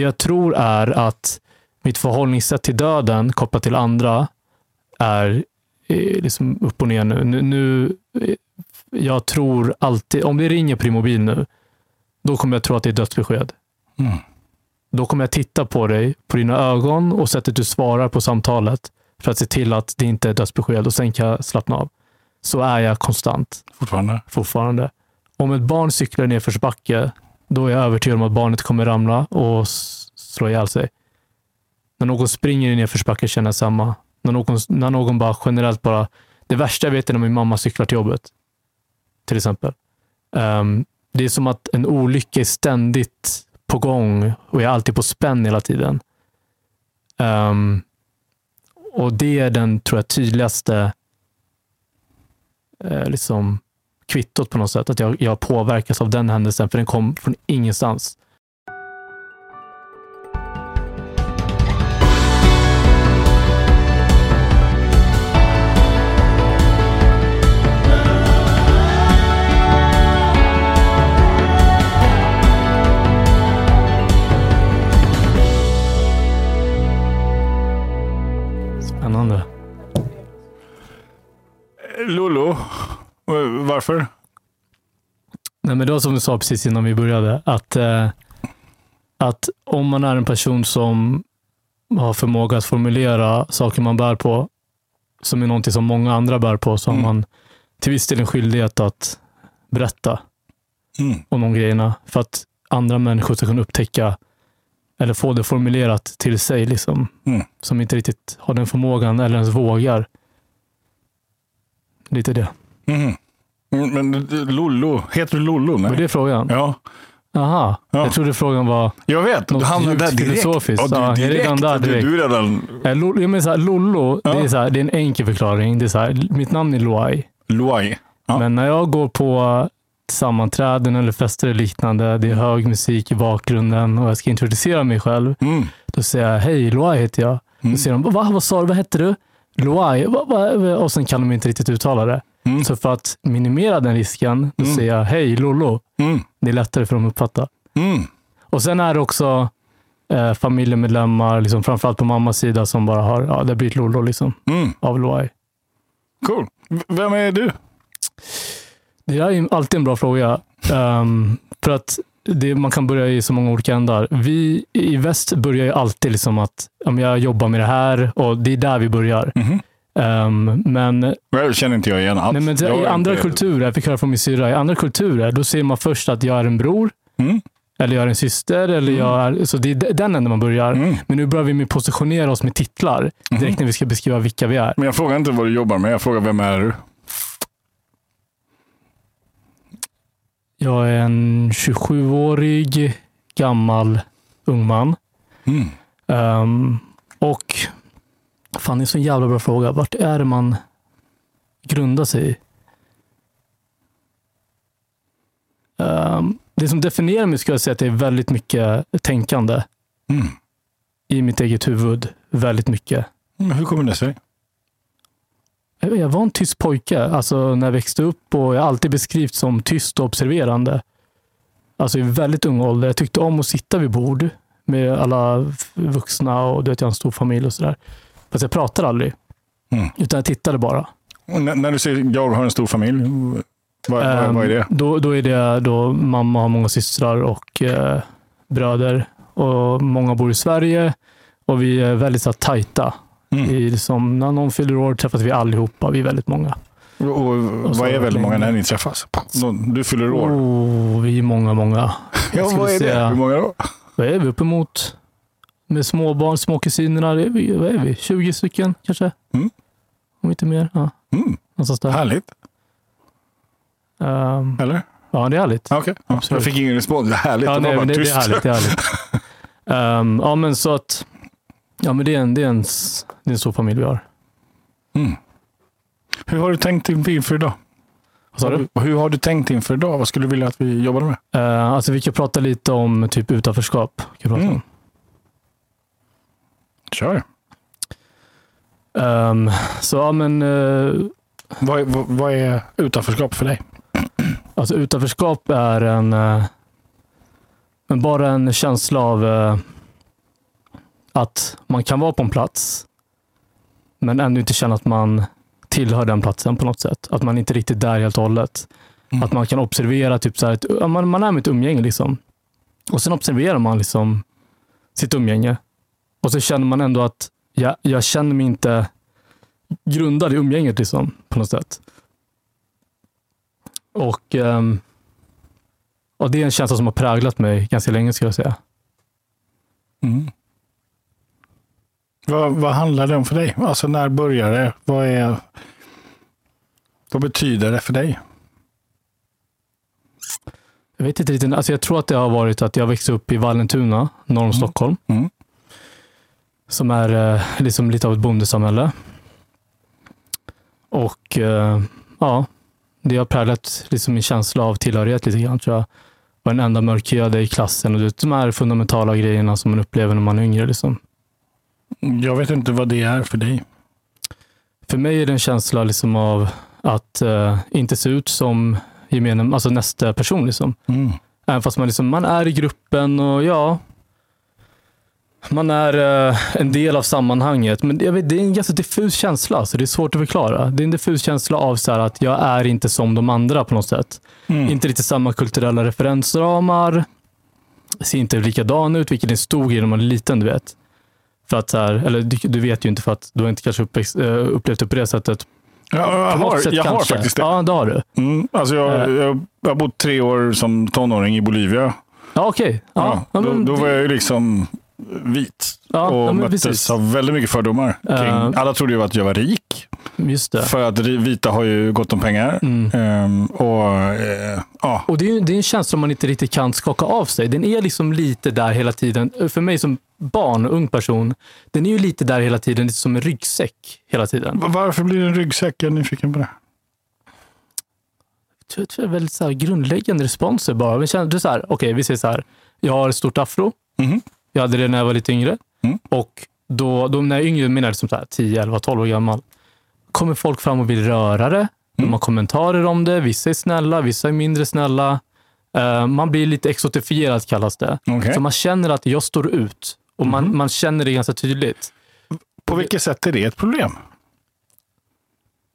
det jag tror är att mitt förhållningssätt till döden kopplat till andra är eh, liksom upp och ner nu. nu, nu eh, jag tror alltid, om det ringer Primobil nu, då kommer jag tro att det är dödsbesked. Mm. Då kommer jag titta på dig, på dina ögon och sättet du svarar på samtalet för att se till att det inte är dödsbesked och sen kan jag slappna av. Så är jag konstant Fortfarande. fortfarande. Om ett barn cyklar i nedförsbacke, då är jag övertygad om att barnet kommer ramla och slå ihjäl sig. När någon springer i nedförsbacke känner jag samma. När någon, när någon bara generellt bara... Det värsta jag vet är när min mamma cyklar till jobbet. Till exempel. Um, det är som att en olycka är ständigt på gång och jag är alltid på spänn hela tiden. Um, och det är den, tror jag, tydligaste eh, liksom kvittot på något sätt. Att jag, jag påverkas av den händelsen, för den kom från ingenstans. Spännande. Lolo, varför? Nej, men det var som du sa precis innan vi började, att, eh, att om man är en person som har förmåga att formulera saker man bär på, som är någonting som många andra bär på, så Mm. har man till viss del en skyldighet att berätta Mm. om de grejerna, för att andra människor ska kunna upptäcka eller få det formulerat till sig, liksom, Mm. som inte riktigt har den förmågan eller ens vågar. Lite det. Mm, Men Lollo, heter du Lollo? Var det frågan? Ja, Aha, Ja. jag trodde frågan var jag vet. Något Du hamnade där direkt. filosofiskt. Ja, Ja, du, direkt. redan där Du, direkt. du är redan Eh, jag menar så här, Lollo, det, Ja. är så här, det är en enkel förklaring. Det är så här, mitt namn är Loai. Luai. Ja. Men när jag går på sammanträden eller fester eller liknande, det är hög musik i bakgrunden och jag ska introducera mig själv. Mm. Då säger jag, hej, Loai heter jag. Mm. Då säger de, Va, vad sa du, vad hette du? Loai, va? och sen kan de inte riktigt uttala det. Mm. Så för att minimera den risken, då Mm. säger jag, hej, Lollo. Mm. Det är lättare för dem att uppfatta. Mm. Och sen är det också eh, familjemedlemmar, liksom, framförallt på mammas sida, som bara har, ja, det har blivit Lollo liksom, Mm. av Loai. Cool. V- Vem är du? Det där är alltid en bra fråga. Ehm, för att det, man kan börja i så många olika ändar. Vi i väst börjar ju alltid liksom att om jag jobbar med det här och det är där vi börjar. Mhm. Ehm, men Jag känner inte jag igen alls. nej, men Jag i andra inte- kulturer, jag fick höra från min syrra, i andra kulturer, då ser man först att jag är en bror, Mm. eller jag är en syster, eller Mm. jag är, så det är den änden man börjar. Mm. Men nu börjar vi med positionera oss med titlar direkt när vi ska beskriva vilka vi är. Men jag frågar inte vad du jobbar med. Jag frågar vem är du? Jag är en 27-årig gammal ung man. Mm. Ehm, och fan, det är så en jävla bra fråga. Vart är det man grundar sig i? Ehm, det som definierar mig skulle jag säga att det är väldigt mycket tänkande Mm. i mitt eget huvud. Väldigt mycket. Men hur kommer det sig? Jag var en tyst pojke alltså när jag växte upp och jag har alltid beskrivits som tyst och observerande. Alltså i väldigt ung ålder. Jag tyckte om att sitta vid bord med alla vuxna och du vet, jag har en stor familj och sådär. Fast jag pratade aldrig. Mm. Utan jag tittade bara. Och när, du säger jag har en stor familj, vad, Ehm, vad är det? Då, då är det då mamma har många systrar och eh, bröder. Och många bor i Sverige. Och vi är väldigt så här, tajta. Mm. I, liksom, när någon fyller år träffas vi allihopa. Vi är väldigt många. Och, och, så vad är väldigt många när ni träffas? Du fyller år. Oh, vi är många, många. ja, vad är det? säga- Hur många då? Vad är vi uppemot? Med småbarn, småkusinerna, det är vi, vad är vi? 20 stycken kanske? Mm. Om inte mer. Ja, Mm. någonstans där. Härligt, Ehm, eller? ja, det är härligt. Absolut. jag fick ingen respons. Det är härligt. Ja, det nej, bara det, det tyst. är härligt. Det är härligt. Ehm, ja, men så att ja, men det, är en, det, är en, det är en stor familj vi har. Mm. Hur har du tänkt inför idag? Vad sa du? Hur har du tänkt inför idag? Vad skulle du vilja att vi jobbade med? Uh, alltså, vi kan prata lite om typ utanförskap. Kan prata Mm. om. Kör. Ehm, så ja, men eh, Vad är, vad, vad är utanförskap för dig? Alltså utanförskap är en, men bara en känsla av, eh, att man kan vara på en plats, men ändå inte känna att man tillhör den platsen på något sätt. Att man inte riktigt är där helt och hållet. Mm. Att man kan observera, typ så här, ett, man, man är med ett umgänge liksom. Och sen observerar man liksom sitt umgänge. Och så känner man ändå att jag, jag känner mig inte grundad i umgänget liksom, på något sätt. Och, ehm, och det är en känsla som har präglat mig ganska länge skulle jag säga. Mm. Vad, vad handlar det om för dig? Alltså när började det? Vad, är, vad betyder det för dig? Jag vet inte riktigt. Alltså jag tror att det har varit att jag växte upp i Vallentuna, norr om Stockholm. Mm. Som är eh, liksom lite av ett bondesamhälle. Och eh, ja, det har präglat liksom min känsla av tillhörighet lite grann tror jag. Var den enda mörkhyade i klassen och de här fundamentala grejerna som man upplever när man är yngre. Liksom. Jag vet inte vad det är för dig. För mig är det en känsla liksom av att eh, inte se ut som gemene, alltså nästa person. Liksom. Mm. Även fast man, liksom, man är i gruppen och ja, man är eh, en del av sammanhanget. Men jag vet, det är en ganska diffus känsla, så det är svårt att förklara. Det är en diffus känsla av så att jag är inte som de andra på något sätt. Mm. Inte riktigt samma kulturella referensramar. Ser inte likadan ut, vilket är en stor grej när man är liten. Du vet. För att så här, eller du, du vet ju inte för att du har inte kanske uppväxt, eh, upplevt det på det sättet. Ja, jag har, sätt jag har faktiskt det. Ja, det har du. Mm. Alltså jag, Eh. jag, jag har bott tre år som tonåring i Bolivia. Ja, okej. Ja, Ja, ja, då, då var jag ju liksom vit Ja, och ja, möttes precis. av väldigt mycket fördomar. Kring, Eh. alla trodde ju att jag var rik, Just det. för att vita har ju gott om pengar. Mm. Ehm, och eh, ja, Och det är, det är en känsla man inte riktigt kan skaka av sig. Den är liksom lite där hela tiden. För mig som barn och ung person, den är ju lite där hela tiden, lite som en ryggsäck hela tiden. varför blir det en ryggsäck? Jag är nyfiken på det. Jag tror, jag väldigt så här grundläggande responser bara. Men känner, du så här, okej, vi säger så här. Jag har ett stort afro. Mhm. Jag hade det när jag var lite yngre. Mm. Och då, då när jag är yngre, menar jag som så här 10, 11, 12 år gammal, kommer folk fram och vill röra det. De Mm. har kommentarer om det. Vissa är snälla, vissa är mindre snälla. Eh, man blir lite exotifierad kallas det. Okej. Så man känner att jag står ut. Och man, Mhm. man känner det ganska tydligt. På vilket sätt är det ett problem?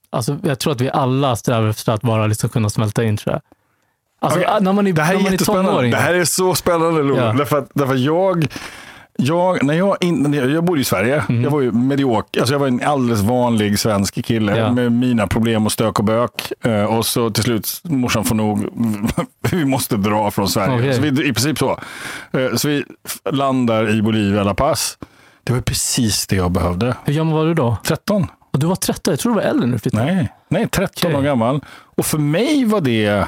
Alltså, jag tror att vi alla strävar efter att bara liksom kunna smälta in. Tror jag. Alltså, Okej. när man är, Det här när är man är jättespännande. tonåring. Det här är så spännande Lo. Ja. Därför, att, därför att jag, jag, när jag, in, jag, bodde i Sverige. Mhm. Jag var ju medioker. Alltså jag var en alldeles vanlig svensk kille Ja. med mina problem och stök och bök. Eh, och så till slut, morsan får nog, vi måste dra från Sverige. Okej. Så vi, I princip så. Eh, så vi landar i Bolivia, La Paz. Det var precis det jag behövde. Hur gammal var du då? 13. Och du var 13, jag tror du var äldre flyttade. Nej, nej 13 Okej. år gammal. Och för mig var det...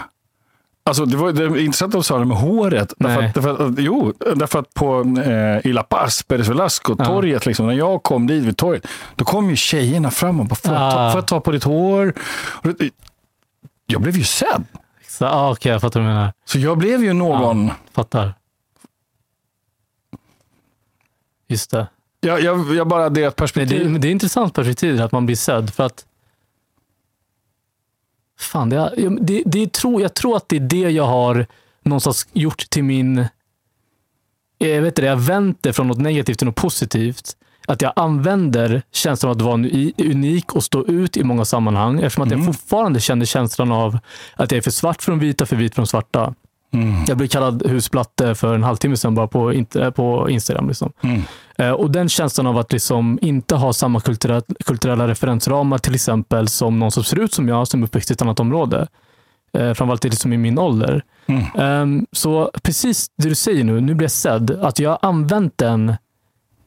Alltså det var det intressant att du sa det med håret. Därför Nej. att, därför att, jo, därför att på, eh, i La Paz, Pérez Velasco, Ja. torget, liksom, när jag kom dit vid torget, då kom ju tjejerna fram och bara, får jag ta, får jag ta på ditt hår? Det, jag blev ju sedd. Så, ah, Okej, jag fattar vad du menar. Så jag blev ju någon... Fattar. Just det. Jag, jag, jag bara det perspektiv. det, det är intressant perspektiv att man blir sedd. För att Fan, det, det, det tror, jag tror att det är det jag har någonstans gjort till min... Jag vet inte, jag vänt det från något negativt till något positivt. Att jag använder känslan av att vara uni- unik och stå ut i många sammanhang. Eftersom att jag Mm. fortfarande känner känslan av att jag är för svart för de vita, för vit för de svarta. Mm. Jag blev kallad husplatte för en halvtimme sedan bara på, inte- på Instagram. Liksom. Mm. Eh, Och den känslan av att liksom inte ha samma kulturella, kulturella referensramar till exempel som någon som ser ut som jag, som är uppväxt i ett annat område. Eh, framförallt liksom i min ålder. Mm. Ehm, så precis det du säger nu, nu blir jag sedd. Att jag har använt den,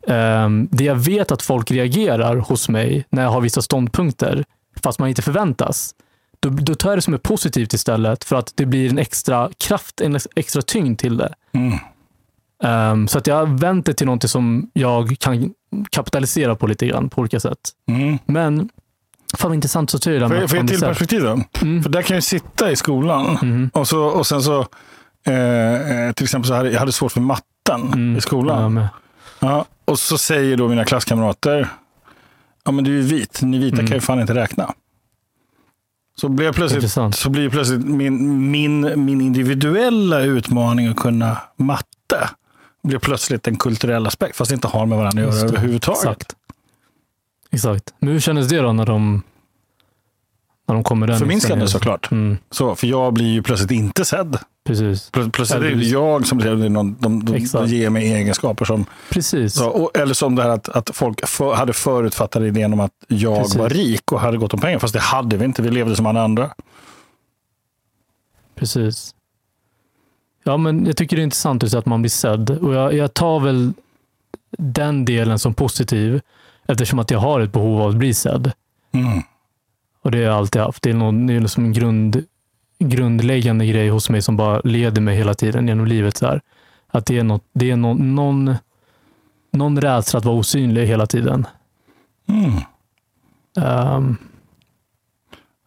um, det jag vet att folk reagerar hos mig när jag har vissa ståndpunkter, fast man inte förväntas. Då, då tar jag det som är positivt istället för att det blir en extra kraft, en extra tyngd till det. Mm. Ehm, så att jag det till någonting som jag kan kapitalisera på lite grann på olika sätt. Mm. Men fan vad intressant det Får jag, får jag till att man perspektiv då? blir sedd. Mm. För där kan jag sitta i skolan Mhm. och, så, och sen så, eh, eh, till exempel så hade jag hade svårt för matten Mm. i skolan. Ja, Ja, och så säger då mina klasskamrater, ja men du är vit, ni vita Mm. kan ju fan inte räkna. Så blir, plötsligt, Intressant. så blir plötsligt min, min, min individuella utmaning att kunna matte blir plötsligt en kulturell aspekt, fast det inte har med varandra att göra överhuvudtaget. Exakt. Exakt. Men hur kändes det då när de, när de kommer Förminskande såklart. Mm, Så, för jag blir ju plötsligt inte sedd. precis. Plö- Plötsligt är det Eller- jag som blir någon, de, de, de ger mig egenskaper som... Precis. Så, och, eller som det här att, att folk för, hade förutfattade idén om att jag Precis. var rik och hade gott om pengar. Fast det hade vi inte. Vi levde som alla andra. Precis. Ja, men jag tycker det är intressant just att man blir sedd. Och jag, jag tar väl den delen som positiv eftersom att jag har ett behov av att bli sedd. Mm. Och det har jag alltid haft. Det är, någon, det är liksom en grund, grundläggande grej hos mig som bara leder mig hela tiden genom livet. Så här. Att det är, något, det är någon, någon, någon rädsla att vara osynlig hela tiden. Mm. Ehm,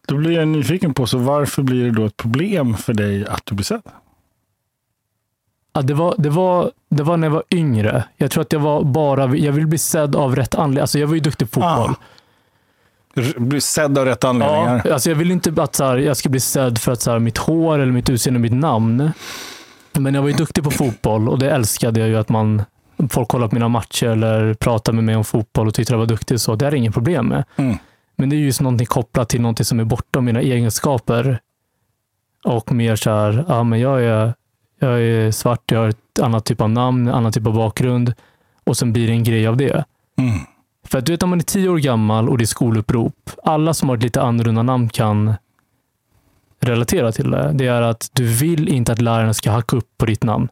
Då blir jag nyfiken på, så varför blir det då ett problem för dig att du blir sedd? Ja, det, var, det, var, det var när jag var yngre. Jag tror att jag var bara, jag vill bli sedd av rätt anledning. Alltså jag var ju duktig på fotboll. R- Bli sedd av rätt anledningar? Ja, alltså jag vill inte att så här, jag ska bli sedd för att så här, mitt hår eller mitt utseende mitt namn. Men jag var ju duktig på fotboll och det älskade jag ju att man folk kollade på mina matcher eller pratade med mig om fotboll och tyckte jag var duktig. Så det är inget problem med. Mm. Men det är just någonting kopplat till någonting som är bortom mina egenskaper. Och mer så här, ja men jag är, jag är svart, jag har ett annat typ av namn, annan typ av bakgrund. Och sen blir det en grej av det. Mm. För att du vet om man är tio år gammal och det är skolupprop. Alla som har ett lite annorlunda namn kan relatera till det. Det är att du vill inte att lärarna ska hacka upp på ditt namn.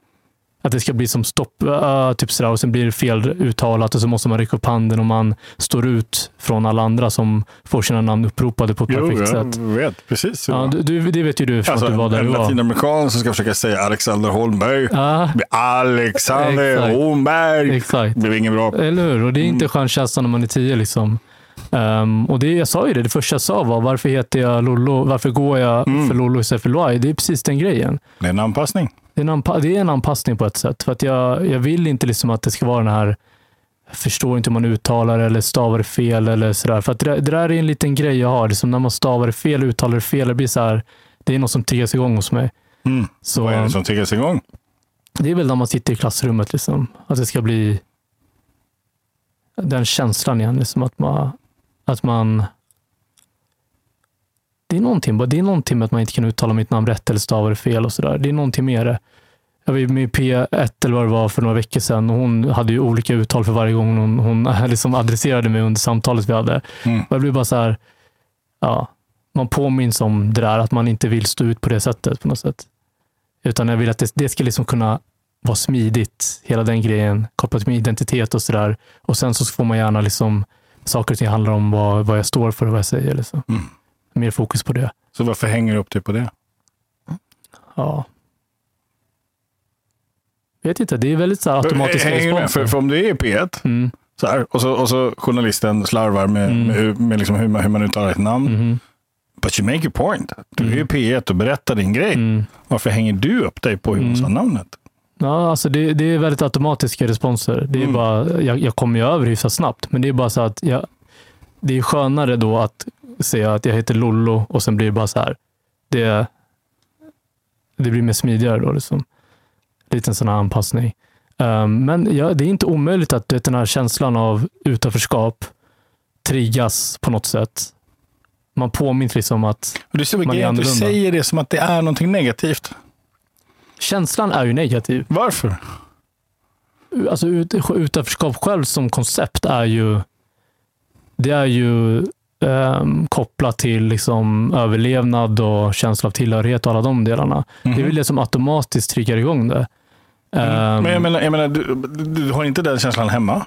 Att det ska bli som stopp, äh, typ sådär, och sen blir det fel uttalat och så måste man räcka upp handen och man står ut från alla andra som får sina namn uppropade på ett Jo, perfekt jag sätt. vet precis. Ja, du, du, det vet ju du för alltså, att du var där en du var. latinamerikan som ska försöka säga Alexander Holmberg. Blir Alexander Exakt. Holmberg. exakt. Det blev inget bra. Eller hur? Och det är inte Mm. skön känsla när man är tio. Liksom. Ehm, och det, jag sa ju det, det första jag sa var varför heter jag Lollo? Varför går jag Mm. för Lollo istället för Luai? Det är precis den grejen. Det är en anpassning. Det är en, det är en anpassning på ett sätt. För att jag, jag vill inte liksom att det ska vara den här jag förstår inte hur man uttalar eller stavar det fel eller sådär. För att det, där- det där är en liten grej jag har. Liksom när man stavar det fel, uttalar det fel, det blir så här, det är något som triggas igång hos mig. Mm. Så Vad är det som triggas igång? det är väl när man sitter i klassrummet, liksom, att det ska bli den känslan igen. Liksom att, man, att man... Det är, någonting, det är någonting med att man inte kan uttala mitt namn rätt eller stava det fel. och så där. Det är någonting med det. Jag var med i P1 eller vad det var för några veckor sedan och hon hade ju olika uttal för varje gång hon, hon liksom adresserade mig under samtalet vi hade. Mm. Jag blev bara så här, ja, man påminns om det där att man inte vill stå ut på det sättet på något sätt. Utan jag vill att det, det ska liksom kunna vara smidigt, hela den grejen, kopplat med identitet och sådär. Och sen så får man gärna liksom, saker och ting handlar om vad, vad jag står för och vad jag säger. Liksom. Mm. Mer fokus på det. Så varför hänger du upp dig på det? Ja. Vet inte, det är väldigt så här du med? För, för om du är i P1 Mm, så här, och, så, och så journalisten slarvar med, Mm. med, med liksom hur, man, hur man uttalar ett namn. mhm, But you make your point. Du är i P1 och berättar din grej. mm. Varför hänger du upp dig på hur man Mm. sa namnet? Ja, alltså det, det är väldigt automatiska responser. Det är Mm. bara, jag, jag kommer ju över hyfsat snabbt, men det är bara så att jag, det är skönare då att säga att jag heter Lollo och sen blir det bara så här. Det, det blir mer smidigare då. Liksom. Liten sån här anpassning. Um, men ja, det är inte omöjligt att vet, den här känslan av utanförskap triggas på något sätt. Man påminns liksom att Och det är så Man är att du annorlunda. säger det som att det är någonting negativt. känslan är ju negativ. Varför? alltså ut, utanförskap själv som koncept är ju det är ju ehm, kopplat till liksom överlevnad och känsla av tillhörighet och alla de delarna. Det är väl det som automatiskt triggar igång det. Ehm, Mhm. Men jag menar, jag menar du, du, har inte den känslan hemma?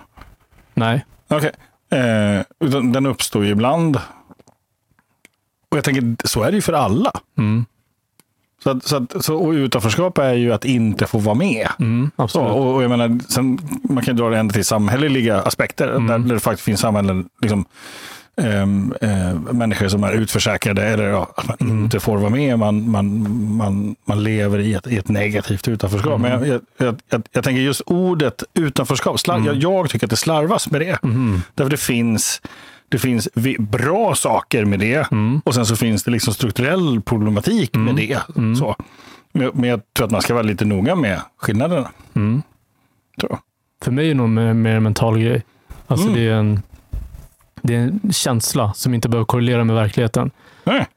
Nej. Okej. Eh, utan den uppstår ju ibland. Och jag tänker, så är det ju för alla. Mm. Så att, så att, så, och utanförskap är ju att inte få vara med. Mm, Så, absolut. och, och jag menar, sen, man kan ju dra det ända till samhälleliga aspekter, Mm. där, där det faktiskt finns samhällen, liksom, ehm, eh, människor som är utförsäkrade eller ja, att man Mm. inte får vara med. Man, man, man, man lever i ett, i ett negativt utanförskap. Men jag, jag, jag, jag, tänker just ordet utanförskap, slar, jag, jag tycker att det slarvas med det. Mhm. Därför det finns, det finns bra saker med det Mm. och sen så finns det liksom strukturell problematik med det. Så. Men, jag tror att man ska vara lite noga med skillnaderna. Mm. För mig är det nog mer, en mental grej. Alltså Mm. det, är en, det är en känsla som inte behöver korrelera med verkligheten. Nej.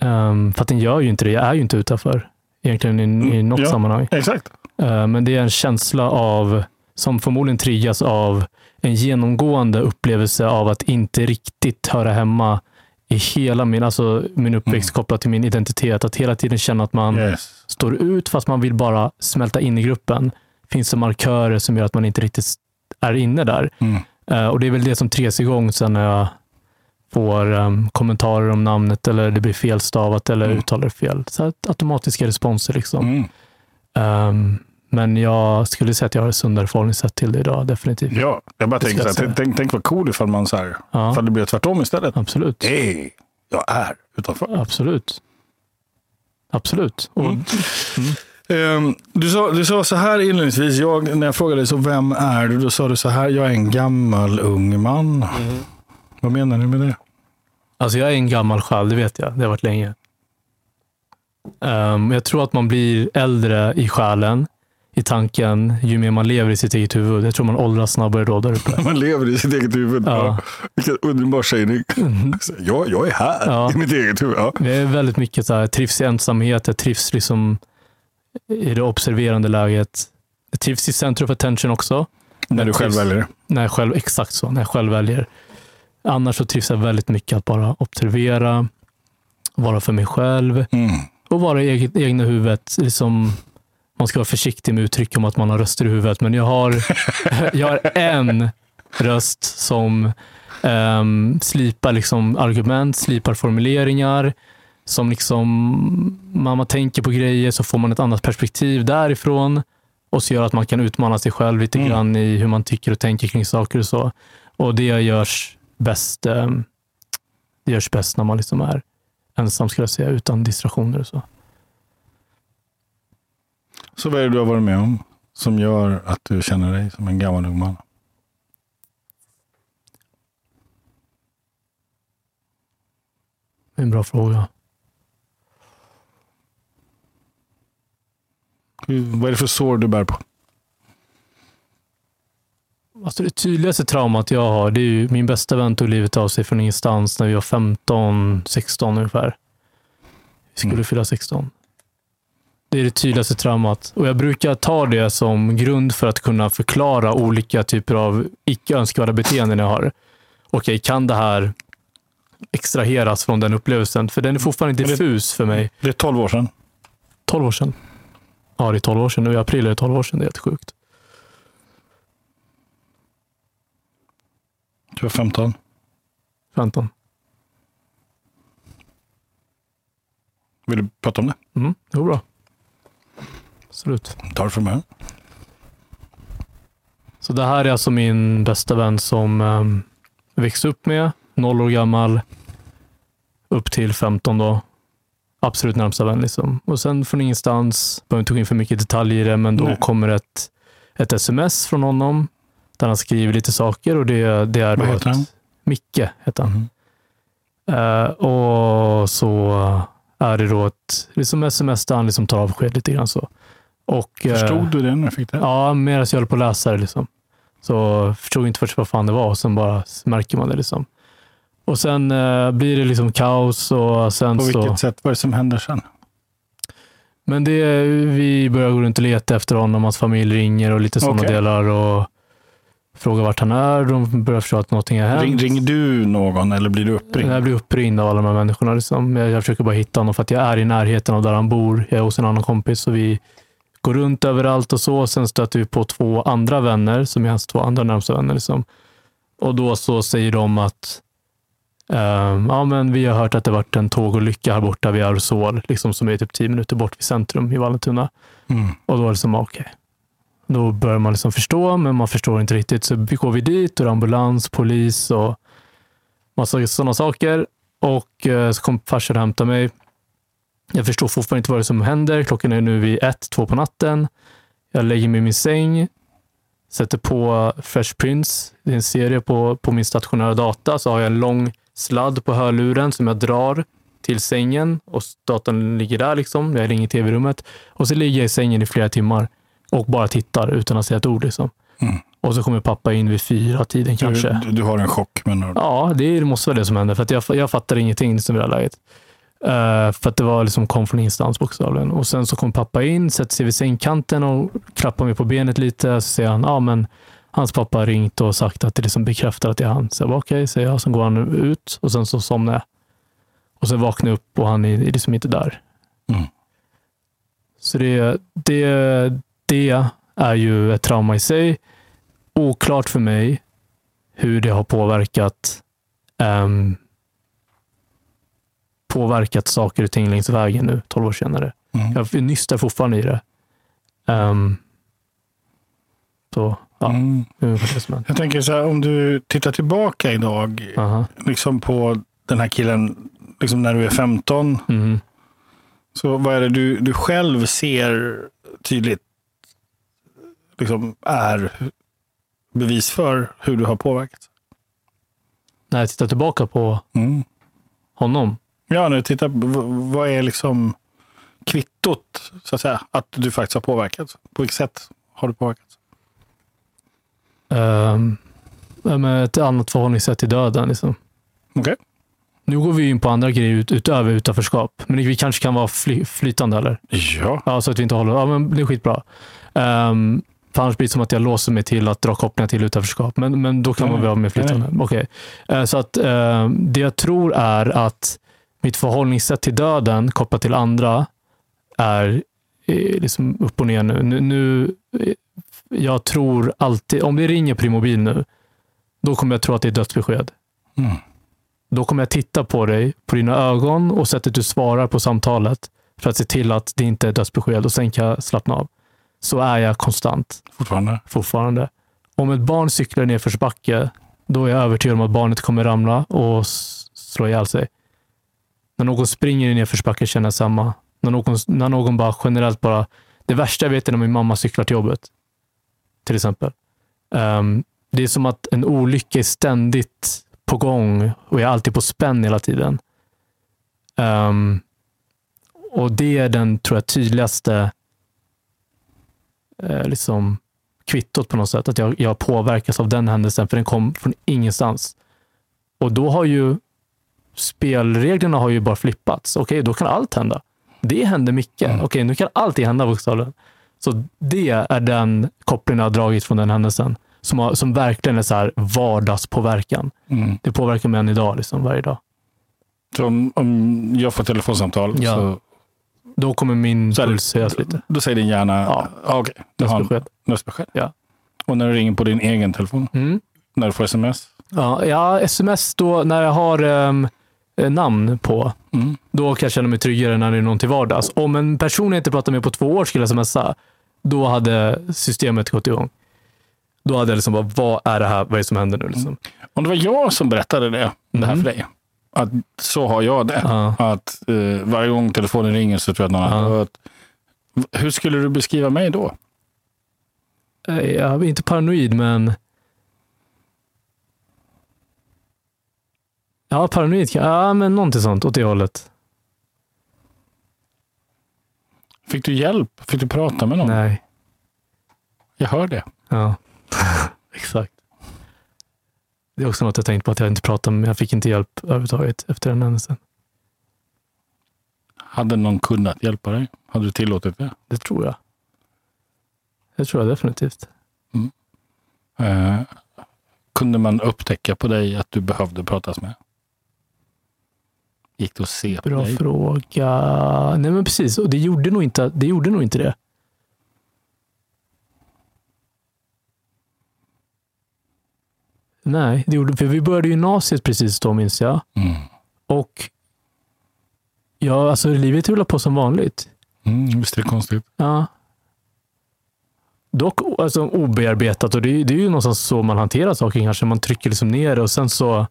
Um, för att den gör ju inte det. Jag är ju inte utanför egentligen i, i Mm, något ja. sammanhang. Exakt. Uh, men det är en känsla av, som förmodligen triggas av en genomgående upplevelse av att inte riktigt höra hemma i hela min, alltså min uppväxt Mm. kopplat till min identitet. Att hela tiden känna att man Yes. står ut fast man vill bara smälta in i gruppen. Finns det markörer som gör att man inte riktigt är inne där. Mm. Eh, och Det är väl det som triggas igång sen när jag får em, kommentarer om namnet eller det blir felstavat eller Mm. uttalar fel. Så automatiska responser. Liksom. Mm. Ehm, men jag skulle säga att jag har ett sundare förhållningssätt till det idag, definitivt. Ja, jag bara tänker så här, tänk, tänk, vad cool ifall man så här, Ja, ifall det blir tvärtom istället. absolut. Hej, jag är utanför. Absolut. Absolut. Och, Mm. Ehm, du, sa, du sa så här inledningsvis, jag, när jag frågade dig så vem är du? Då sa du så här, jag är en gammal ung man. Vad menar du med det? Alltså jag är en gammal själ, det vet jag. Det har varit länge. Ehm, jag tror att man blir äldre i själen, i tanken, ju mer man lever i sitt eget huvud. Jag tror man åldras snabbare då där uppe. Man lever i sitt eget huvud. Ja. Vilken underbar sägning. Mm. Ja, jag är här Ja. i mitt eget huvud. Ja. Det är väldigt mycket så här, jag trivs i ensamhet, jag trivs liksom i det observerande läget. Jag trivs i center of attention också. När du själv väljer. När jag själv, exakt så, när jag själv väljer. Annars så trivs jag väldigt mycket att bara observera, vara för mig själv Mm. och vara i eget, egna huvudet. Liksom, man ska vara försiktig med uttryck om att man har röster i huvudet, men jag har, jag har en röst som um, slipar liksom argument, slipar formuleringar. Som liksom, när man tänker på grejer så får man ett annat perspektiv därifrån och så gör att man kan utmana sig själv lite Mm. grann i hur man tycker och tänker kring saker och så. Och det görs bäst, ehm, det görs bäst när man liksom är ensam, skulle jag säga, utan distraktioner och så. Så vad är det du har varit med om som gör att du känner dig som en gammal ung man? Det är en bra fråga. Vad är det för sår du bär på? Alltså det tydligaste traumat jag har, det är ju min bästa vän tog livet av sig från ingenstans när vi var 15, 16 ungefär. Vi skulle Mm. fylla 16. Det är det tydligaste traumat. Och jag brukar ta det som grund för att kunna förklara olika typer av icke önskvärda beteenden jag har. Okej, kan det här extraheras från den upplevelsen? För den är fortfarande diffus för mig. Det är 12 år sedan. 12 år sedan. Ja, det är 12 år sedan. Nu i april är det 12 år sedan. Det är helt sjukt. Du var 15. 15. Vill du prata om det? Mm, det går bra. Absolut. Ta det från mig. Så det här är alltså min bästa vän som um, växte upp med, noll år gammal, upp till 15 då. Absolut närmsta vän. Liksom. Och sen från ingenstans, behöver inte gå in för mycket detaljer i det, men då Nej. kommer ett, ett sms från honom där han skriver lite saker och det, det är Vad heter ett- han? Micke heter han. Mhm. Eh, och så är det då ett liksom sms där han liksom tar avsked lite grann så. Och, eh, Förstod du det när du fick det? Ja, medan jag höll på att läsa det. Liksom. Så förstod inte först vad fan det var och sen bara märker man det. Liksom. Och sen eh, blir det liksom kaos och sen På så... vilket sätt? Vad är det som händer sen? Men det, vi börjar gå runt och leta efter honom, hans familj ringer och lite sådana Okej. delar och frågar vart han är. De börjar förstå att någonting har hänt. Ring, ringer du någon eller blir du uppringd? Jag blir uppringd av alla de här människorna. Liksom. Jag, jag försöker bara hitta honom för att jag är i närheten av där han bor. Jag är hos en annan kompis så vi går runt överallt och så. Sen stöter vi på två andra vänner som är hans två andra närmsta vänner. Liksom. Och då så säger de att ehm, ja, men vi har hört att det varit en tågolycka här borta vid Arsål, liksom, som är typ tio minuter bort vid centrum i Vallentuna. Mm. Och då är det som, okej. Då börjar man liksom förstå, men man förstår inte riktigt. Så vi går vi dit och ambulans, polis och massa sådana saker. Och eh, så kom farsan och hämtade mig. Jag förstår fortfarande inte vad det är som händer. Klockan är nu vid ett, två på natten. Jag lägger mig i min säng, sätter på Fresh Prince. Det är en serie på, på min stationära data. Så har jag en lång sladd på hörluren som jag drar till sängen och datorn ligger där. liksom. Jag har ingen tv i rummet. Och så ligger jag i sängen i flera timmar. och bara tittar utan att säga ett ord. Liksom. Mm. Och så kommer pappa in vid fyra tiden kanske. Du, du har en chock. Men... Ja, det måste vara det som händer. För att jag, jag fattar ingenting liksom, i det här läget. Uh, för att det var liksom, kom från ingenstans bokstavligen. Och sen så kom pappa in, sätter sig vid sängkanten och klappar mig på benet lite. Så säger han, ja men hans pappa ringt och sagt att det liksom bekräftar att det är han. Så jag bara, okej, okay, säger jag. Sen går han ut och sen så somnar jag. Och sen vaknar jag upp och han är liksom inte där. Mm. Så det, det, det är ju ett trauma i sig. Oklart för mig hur det har påverkat um, påverkat saker och ting längs vägen nu, 12 år senare. Mm. Jag nystar fortfarande i det. Um, så, ja, Mm. Jag tänker så här, om du tittar tillbaka idag, Aha. liksom på den här killen, liksom när du är 15. Mm. Så vad är det du, du själv ser tydligt liksom är bevis för hur du har påverkats? När jag tittar tillbaka på Mm. honom. Ja, när du tittar, vad är liksom kvittot, så att säga, att du faktiskt har påverkats? På vilket sätt har du påverkats? Um, med ett annat förhållningssätt till döden. Liksom. Okej. Nu går vi in på andra grejer ut, utöver utanförskap. Men vi kanske kan vara fly, flytande eller? Ja. Ja, så att vi inte håller... Ja, men det är skitbra. Um, för annars blir det som att jag låser mig till att dra kopplingar till utanförskap. Men, men då kan Nej, man vara mer flytande. nej. Okej. Eh, så att eh, det jag tror är att mitt förhållningssätt till döden kopplat till andra är eh, liksom upp och ner nu. nu, nu jag tror alltid, om det ringer på din mobil nu, då kommer jag tro att det är dödsbesked. Mm. Då kommer jag titta på dig, på dina ögon och sättet du svarar på samtalet för att se till att det inte är dödsbesked och sen kan jag slappna av. Så är jag konstant Fortfarande. fortfarande. Om ett barn cyklar i nedförsbacke, då är jag övertygad om att barnet kommer ramla och slå ihjäl sig. När någon springer i nedförsbacke känner jag samma. När någon, när någon bara generellt bara... Det värsta jag vet är när min mamma cyklar till jobbet. Till exempel. Ehm, det är som att en olycka är ständigt på gång och jag är alltid på spänn hela tiden. Ehm, och det är den, tror jag, tydligaste eh, liksom kvittot på något sätt. Att jag, jag påverkas av den händelsen, för den kom från ingenstans. Och då har ju spelreglerna har ju bara flippats. Okej, då kan allt hända. Det händer mycket. Mm. Okej, nu kan allting hända bokstavligen. Så det är den kopplingen jag har dragit från den händelsen. Som, har, som verkligen är så här vardagspåverkan. Mm. Det påverkar mig än idag, liksom, varje dag. Så om, om jag får telefonsamtal, Ja. så, Då kommer min så puls höjas lite. då säger din hjärna, Ja. ja. okej, du har dödsbesked. Ja. Och när du ringer på din egen telefon, Mm. när du får sms, Ja, ja, sms då när jag har eh, namn på. mm. Då kan jag känna mig tryggare när det är någon till vardags. Om en person jag inte pratar med på två år skulle smsa, då hade systemet gått igång. Då hade jag liksom bara, vad är det här? Vad är det som händer nu? Liksom? om det var jag som berättade det, det här Mhm. för dig, att så har jag det. Ja. Att eh, varje gång telefonen ringer så tror jag att någon Ja. Att, hur skulle du beskriva mig då? Eh, Jag är inte paranoid, men... Ja, paranoid. Ja, men någonting sånt åt det hållet. Fick du hjälp? Fick du prata med någon? Nej. Jag hör det. Ja, exakt. Det är också något jag tänkt på att jag inte pratade med. Jag fick inte hjälp överhuvudtaget efter den händelsen. Hade någon kunnat hjälpa dig? Hade du tillåtit det? Det tror jag. Det tror jag definitivt. Eh, kunde man upptäcka på dig att du behövde pratas med? Gick det att se på Bra dig? fråga. Nej, men precis. Och det gjorde nog inte det. Gjorde nog inte det. Nej, det gjorde, för vi började gymnasiet precis då minns jag. Mm. Och ja, alltså livet rullar på som vanligt. Mm, visst är det konstigt? Ja. Dock alltså, obearbetat och det, är- det är ju någonstans så man hanterar saker kanske. Man trycker liksom ner det och sen så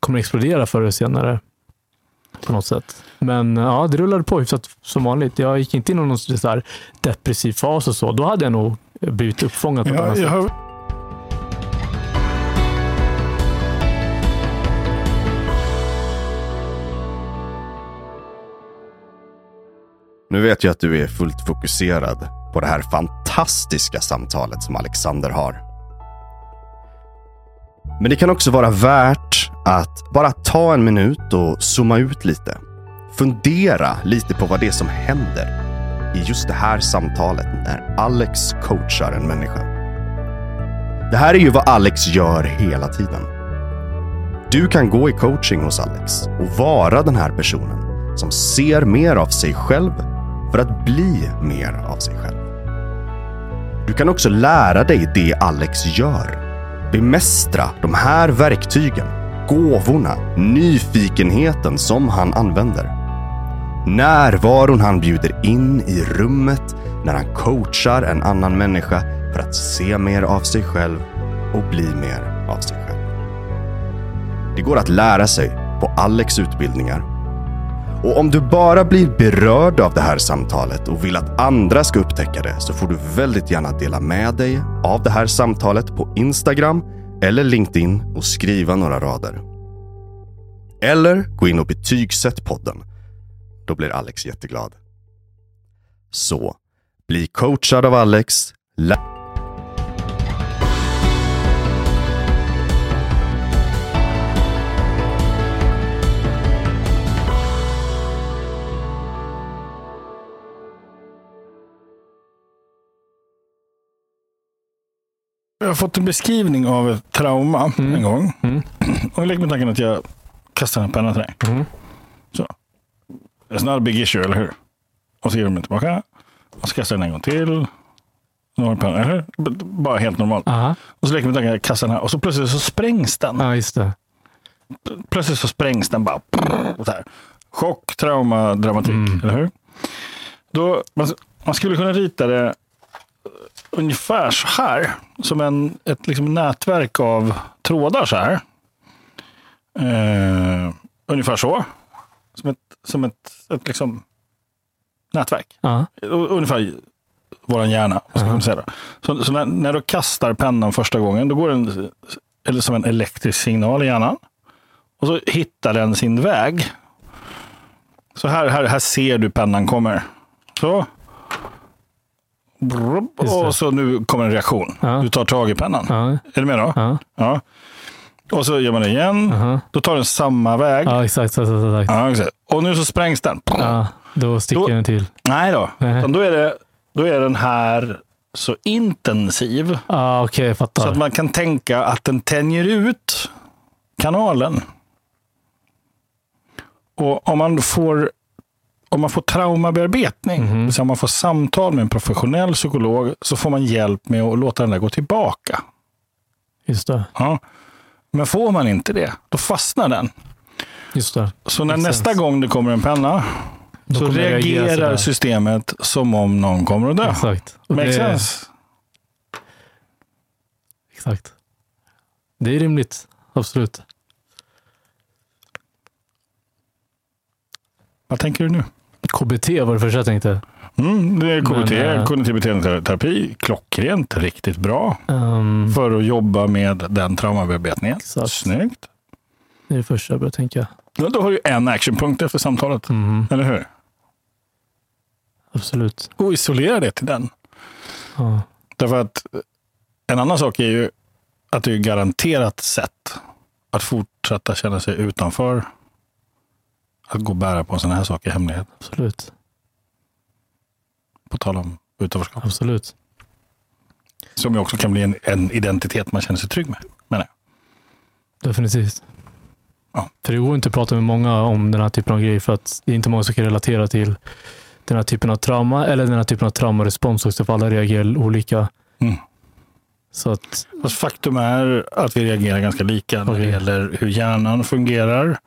kommer det explodera förr eller senare. På något sätt. Men ja, det rullade på hyfsat som vanligt. Jag gick inte in i någon så här depressiv fas och så. Då hade jag nog blivit uppfångad på ett Ja, annat jag sätt. Nu vet jag att du är fullt fokuserad på det här fantastiska fantastiska samtalet som Alexander har. Men det kan också vara värt att bara ta en minut och zooma ut lite. Fundera lite på vad det är som händer i just det här samtalet när Alex coachar en människa. Det här är ju vad Alex gör hela tiden. Du kan gå i coaching hos Alex och vara den här personen som ser mer av sig själv för att bli mer av sig själv. Du kan också lära dig det Alex gör. Bemästra de här verktygen, gåvorna, nyfikenheten som han använder. Närvaron han bjuder in i rummet när han coachar en annan människa för att se mer av sig själv och bli mer av sig själv. Det går att lära sig på Alex utbildningar. Och om du bara blir berörd av det här samtalet och vill att andra ska upptäcka det så får du väldigt gärna dela med dig av det här samtalet på Instagram eller LinkedIn och skriva några rader. Eller gå in och betygsätt podden. Då blir Alex jätteglad. Så, bli coachad av Alex. Har fått en beskrivning av ett trauma en gång. Mm. Och jag leker med tanken att jag kastar en penna till dig. Mm. Så. It's not a big issue, eller hur? Och så ger du mig tillbaka. Och så kastar jag den en gång till. Pennan, eller hur? Bara helt normalt. Aha. Och så leker jag med tanken att jag kastar den här. Och så plötsligt så sprängs den. Ja, just det. Plötsligt så sprängs den bara. Och så här. Chock, trauma, dramatik. Mm. Eller hur? Då, man, man skulle kunna rita det ungefär så här. Som en, ett liksom nätverk av trådar så här. Eh, ungefär så. Som ett, som ett, ett liksom nätverk. Ja. U- Ungefär vår hjärna. Ska man säga då. Så, så när, när du kastar pennan första gången, då går den eller som en elektrisk signal i hjärnan. Och så hittar den sin väg. Så här, här, här ser du pennan kommer. Så. Och så nu kommer en reaktion. Ja. Du tar tag i pennan. Ja. Är du med då? Ja. Ja. Och så gör man det igen. Aha. Då tar den samma väg. ja, exakt. exakt, exakt. Ja, exakt. Och nu så sprängs den. Ja, då sticker Då- den till. Nej då. Nej. Då, är det, då är den här så intensiv okej, jag fattar. så att man kan tänka att den tänjer ut kanalen. Och om man får, om man får traumabearbetning, det vill säga om man får samtal med en professionell psykolog, så får man hjälp med att låta den där gå tillbaka. Just det. Ja. Men får man inte det, då fastnar den. Just det. Så när Makes nästa sense. gång det kommer en penna, Då så reagerar systemet som om någon kommer att dö. Exakt. Och Makes det, sense? exakt. Det är rimligt. Absolut. Vad tänker du nu? KBT var det första jag tänkte. Mm, det är KBT, Men, äh, kognitiv beteendeterapi. Klockrent, riktigt bra Um, för att jobba med den traumabearbetningen. Exakt. Snyggt. det är det första jag började tänka. Ja, Då har du en actionpunkt efter samtalet, Mhm, eller hur? absolut. Och isolera det till den. Ja. Därför att en annan sak är ju att det är garanterat sätt att fortsätta känna sig utanför. Att gå och bära på en sån här sak i hemlighet. Absolut. På tal om utanförskap. Absolut. Som ju också kan bli en, en identitet man känner sig trygg med. Menar jag. Definitivt. Ja. För det går inte att prata med många om den här typen av grejer för att det är inte många som kan relatera till den här typen av trauma eller den här typen av traumarespons också för alla reagerar olika. Mm. Så att, Fast faktum är att vi reagerar ganska lika när det gäller hur hjärnan fungerar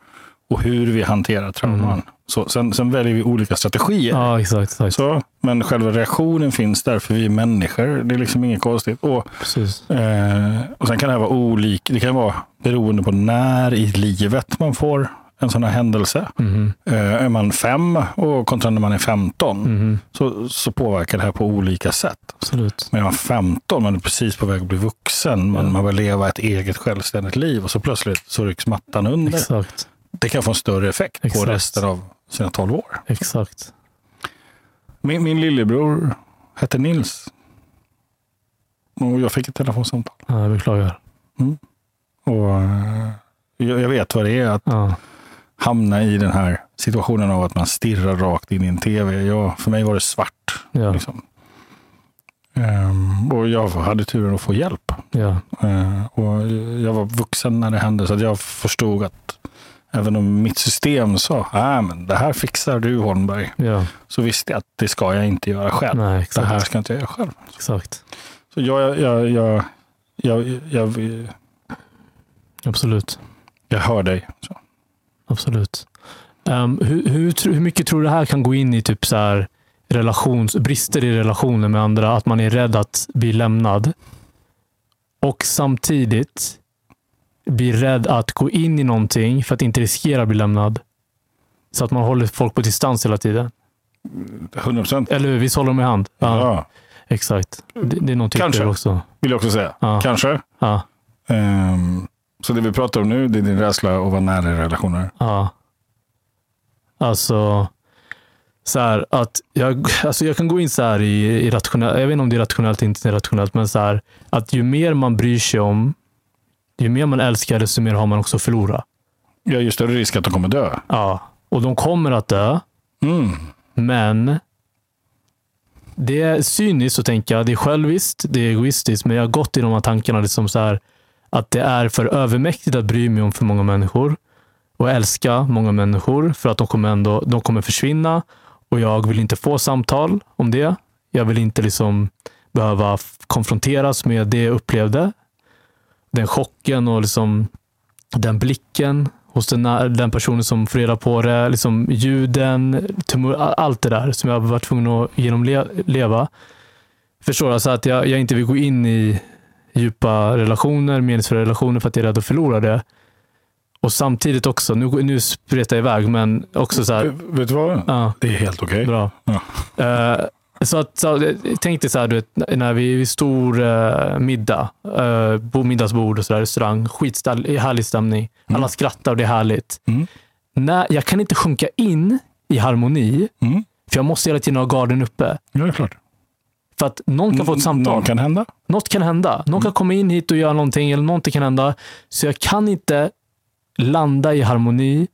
och hur vi hanterar trauman. Mm. Så, sen, sen väljer vi olika strategier. ja, exakt. exakt. Så, men själva reaktionen finns där för vi är människor. Det är liksom inget konstigt. Och, Precis. eh, och Sen kan det här vara olika. Det kan vara beroende på när i livet man får en sån här händelse. Mhm. Eh, är man fem och kontra när man är 15 Mhm. så, så påverkar det här på olika sätt. Absolut. Men är man 15, man är precis på väg att bli vuxen, man, Ja. man vill leva ett eget självständigt liv och så plötsligt så rycks mattan under. Exakt. Det kan få en större effekt på Exakt. resten av sina 12 år. Exakt. Min, min lillebror hette Nils. Och jag fick ett telefonsamtal. Ja, jag beklagar. Och eh, jag jag vet vad det är att Ja. hamna i den här situationen av att man stirrar rakt in i en tv. Jag, för mig var det svart. Ja. Liksom. Ehm, och jag hade turen att få hjälp. Ja. Eh, och jag var vuxen när det hände så jag förstod att även om mitt system sa äh, men det här fixar du Holmberg, Ja. så visste jag att det ska jag inte göra själv. Nej, Det här ska inte jag göra själv. exakt. Så jag, jag, jag, jag, jag, Absolut. jag hör dig. Så. Absolut. Ehm, hur, hur, hur mycket tror du det här kan gå in i typ så här relations, brister i relationer med andra? Att man är rädd att bli lämnad. Och samtidigt blir rädd att gå in i någonting för att inte riskera att bli lämnad. Så att man håller folk på distans hela tiden. 100 procent. Eller hur? Visst håller de i hand? Ja, Ja, exakt. Det, det är någonting Kanske. där också. vill jag också säga. Ja. Kanske. Ja, Ehm, så det vi pratar om nu, det är din rädsla att vara nära i relationer. ja. Alltså, så här att jag, alltså jag kan gå in så här i, i rationellt, jag vet inte om det är rationellt eller inte rationellt, men så här att ju mer man bryr sig om, ju mer man älskar, desto mer har man också att förlora. Har ju större risk att de kommer dö. Ja, och de kommer att dö, Mm. men det är cyniskt att tänka, det är själviskt, det är egoistiskt, men jag har gått i de här tankarna liksom så här, att det är för övermäktigt att bry mig om för många människor och älska många människor för att de kommer ändå de kommer försvinna och jag vill inte få samtal om det. Jag vill inte liksom behöva konfronteras med det jag upplevde. Den chocken och liksom den blicken hos den, den personen som får reda på det. Liksom ljuden, tumor, allt det där som jag varit tvungen att genomleva. Förstår du? Alltså att jag, jag inte vill gå in i djupa relationer, meningsfulla relationer för att jag är rädd att förlora det. Och samtidigt också, nu, nu spretar jag iväg, men också så här. Vet du vad? Ja, Det är helt okej. bra. Ja. Eh, så att, så, tänk dig så här, du vet, när vi är vid stor uh, middag, uh, på middagsbord och så där, restaurang, skitställ, härlig stämning. Alla skrattar och det är härligt. Mm. När, jag kan inte sjunka in i harmoni, Mm. för jag måste hela tiden ha garden uppe. Ja, det är klart. För att någon kan få ett samtal. Någon kan hända. Något kan hända. Någon kan komma in hit och göra någonting eller någonting kan hända. Så jag kan inte landa i harmoni.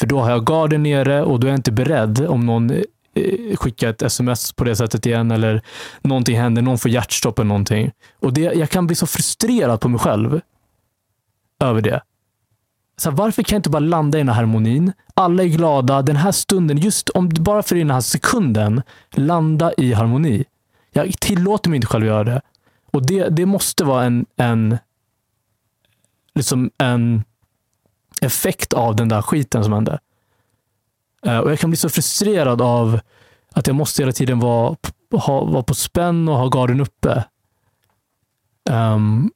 För då har jag garden nere och då är jag inte beredd om någon Eh, skicka ett sms på det sättet igen eller någonting händer, någon får hjärtstopp eller någonting. Och det, jag kan bli så frustrerad på mig själv över det. Så här, varför kan jag inte bara landa i den här harmonin? Alla är glada. Den här stunden, just om bara för den här sekunden, landa i harmoni. Jag tillåter mig inte själv att göra det. Och det, det måste vara en, en, liksom en effekt av den där skiten som hände. Eh, och Jag kan bli så frustrerad av att jag måste hela tiden vara, ha, vara på spänn och ha garden uppe. Um,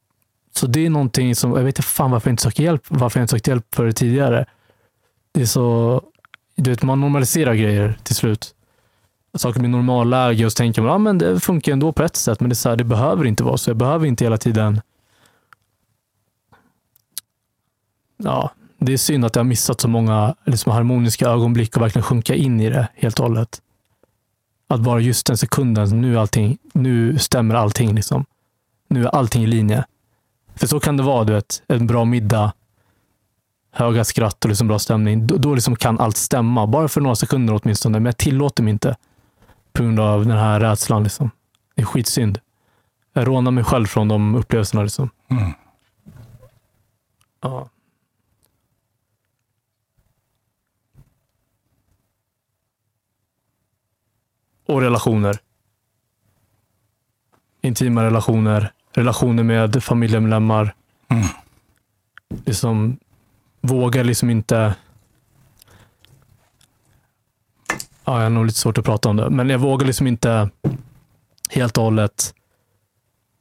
så det är någonting som, jag vet inte fan varför jag inte söker hjälp, varför jag inte sökt hjälp för det tidigare. Det är så, du vet, man normaliserar grejer till slut saker blir normalläge och så tänker man att ah, men det funkar ändå på ett sätt. Men det, är så här, det behöver inte vara så. Jag behöver inte hela tiden. Ja, det är synd att jag har missat så många liksom, harmoniska ögonblick och verkligen sjunka in i det helt och hållet. Att bara just den sekunden, nu, allting, nu stämmer allting. Liksom. Nu är allting i linje. För så kan det vara, du vet, en bra middag, höga skratt och liksom bra stämning. Då, då liksom kan allt stämma, bara för några sekunder åtminstone. Men jag tillåter mig inte på grund av den här rädslan. Liksom. Det är skitsynd. Jag rånar mig själv från de upplevelserna. Liksom. Mm. Ja. Och relationer. Intima relationer. Relationer med familjemedlemmar. Mm. Liksom, vågar liksom inte... Ja, jag har nog lite svårt att prata om det. Men jag vågar liksom inte helt och hållet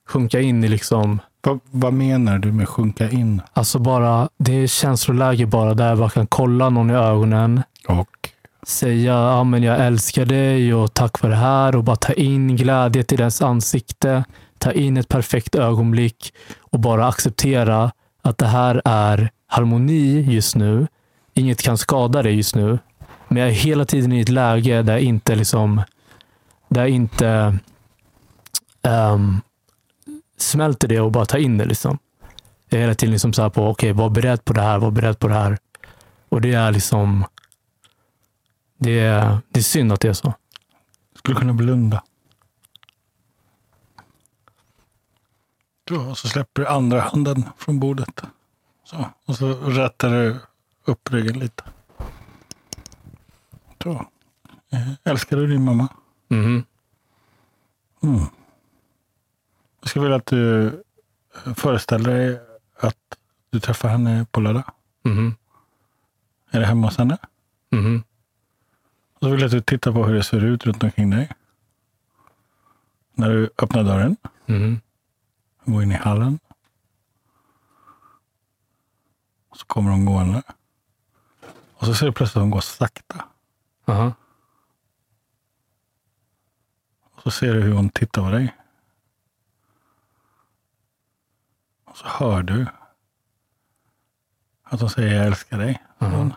sjunka in i liksom Vad, vad menar du med sjunka in? Alltså bara, det är känsloläge bara där jag bara kan kolla någon i ögonen, Och säga ja, men jag älskar dig och tack för det här och bara ta in glädje till dess ansikte. Ta in ett perfekt ögonblick och bara acceptera att det här är harmoni just nu. Inget kan skada dig just nu. Men jag är hela tiden i ett läge där jag inte liksom, där jag inte um, smälter det och bara tar in det. Liksom. Jag är hela tiden liksom så här på, okej, okay, var beredd på det här, var beredd på det här. Och det är liksom, det är, det är synd att det är så. Skulle kunna blunda. Så, så släpper du andra handen från bordet. Så, och så rättar du upp ryggen lite. Så. Älskar du din mamma? Mhm. Mm. Jag skulle vilja att du föreställer dig att du träffar henne på lördag. Mhm. Är det hemma hos henne? Mhm. Så vill jag att du tittar på hur det ser ut runt omkring dig. När du öppnar dörren, Mhm. går in i hallen. Så kommer hon gående. Och så ser du plötsligt att hon går sakta. Aha. Och så ser du hur hon tittar på dig. Och så hör du att hon säger jag älskar dig. Mhm.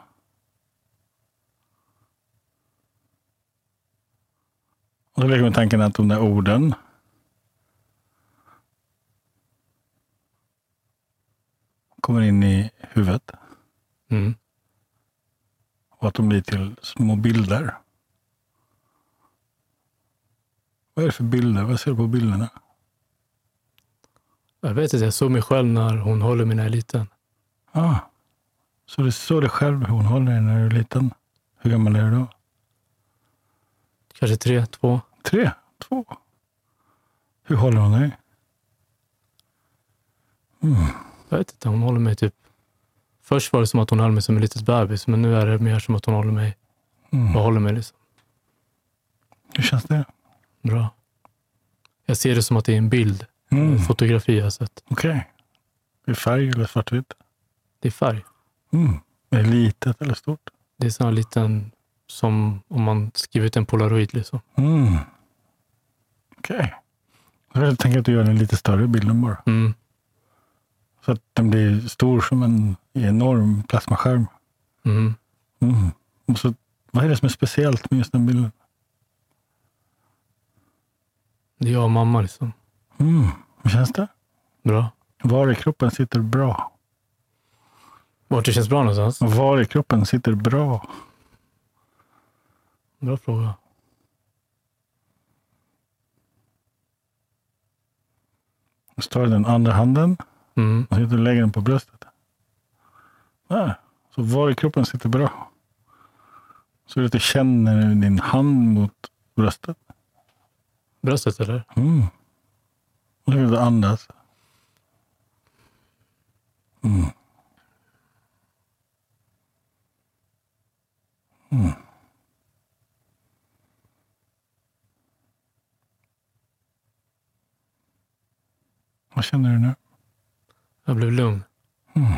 Och så leker med tanken att de där orden kommer in i huvudet Mm. och att de blir till små bilder. Vad är det för bilder? Vad ser du på bilderna? Jag vet inte, jag såg mig själv när hon håller mig när jag är liten. Ah, så du såg dig själv hon håller dig när du är liten? Hur gammal är du då? Kanske tre, två. Tre? Två? Hur håller hon dig? Mm. Jag vet inte, hon håller mig typ... Först var det som att hon höll mig som en litet bebis, men nu är det mer som att hon håller mig Mm. och håller mig liksom. Hur känns det? Bra. Jag ser det som att det är en bild, Mm. ett fotografi jag har sett. Okej. Det är färg eller svartvitt? Det är färg. Mm. Är det litet eller stort? Det är sån här liten, som om man skriver ut en polaroid. Liksom. Mm. Okej. Jag tänker att du gör en lite större bilden bara. Mm. Så att den blir stor som en enorm plasmaskärm. Mm. Mm. Och så, vad är det som är speciellt med just den bilden? Det är jag och mamma. Liksom. Mm. Hur känns det? Bra. Var i kroppen sitter bra? Vart det känns bra någonstans? Var i kroppen sitter bra? Bra fråga. Så tar du den andra handen Mm. och och lägger den på bröstet. Där. Så var i kroppen sitter bra? Så att du känner din hand mot bröstet. Bröstet eller? Mm. Och så vill du andas. Mm. Mm. Vad känner du nu? Jag blev lugn. Mm.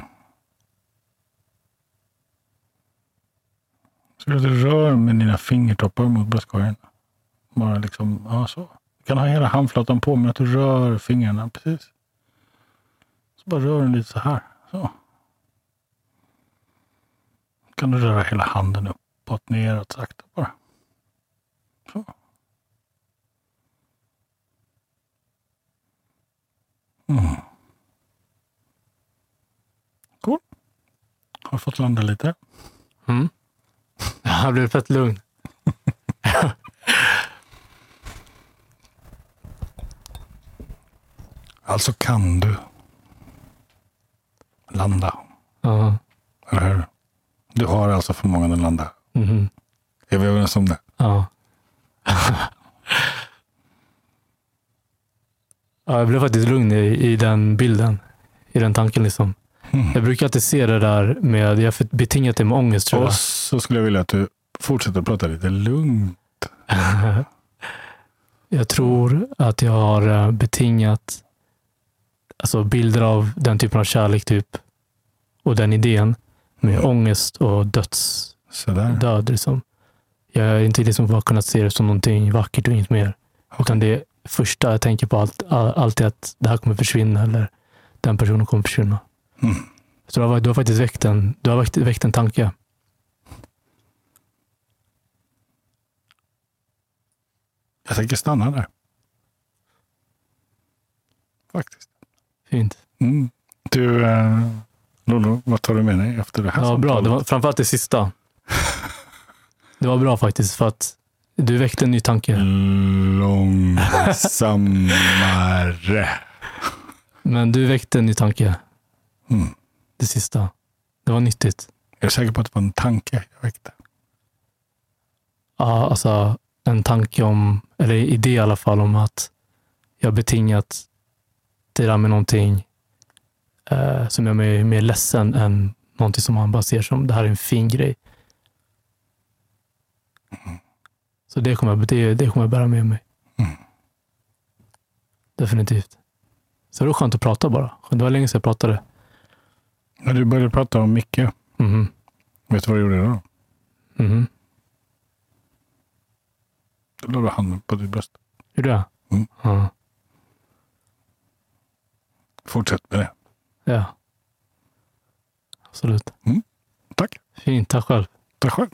Så att du rör med dina fingertoppar mot bröstkorgen. Bara liksom, ja så. Du kan ha hela handflatan på, men att du rör fingrarna precis. Så bara rör den lite så här. Så. Kan du röra hela handen uppåt, neråt, sakta bara. Så. Mm. Cool. Har fått landa lite. Mm. Jag blev fett lugn. Alltså kan du landa. Ja. Eller hur? Du har alltså förmågan att landa. Mhm. Är vi överens om det? Ja. ja. Jag blev faktiskt lugn i, i den bilden. I den tanken. liksom. Mm. Jag brukar alltid se det där med, jag har betingat det med ångest tror Och jag. så skulle jag vilja att du fortsätter prata lite lugnt. Jag tror att jag har eh, betingat alltså bilder av den typen av kärlek typ och den idén med Mm. ångest och döds, Sådär. död. Liksom. Jag har inte liksom bara kunnat se det som någonting vackert och inget mer. Utan det första jag tänker på allt, all, alltid att det här kommer försvinna eller den personen kommer försvinna. Mm. Så du har, du har faktiskt väckt en, du har väckt, väckt en tanke. Jag tänker stanna där. faktiskt. Fint. Mm. Du, eh, Lolo, vad tar du med dig efter det här Ja, bra. samtalet? Det var, framförallt det sista. Det var bra faktiskt, för att du väckte en ny tanke. Långsammare. Men du väckte en ny tanke, Mm. det sista. Det var nyttigt. Jag är säker på att det var en tanke jag väckte. Ja, alltså en tanke om, eller idé i alla fall, om att jag betingat det där med någonting eh, som gör mig mer ledsen än någonting som man bara ser som det här är en fin grej. Så det kommer, jag, det, det kommer jag bära med mig. Mm. Definitivt. Så det var skönt att prata bara. Det var länge sedan jag pratade. När du började prata om Micke, Mhm. vet du vad du gjorde då? Mhm. Då la du handen på ditt bröst. Gjorde jag? Mm. Ja. Fortsätt med det. ja. Absolut. Tack. Fint. Tack själv. Tack själv.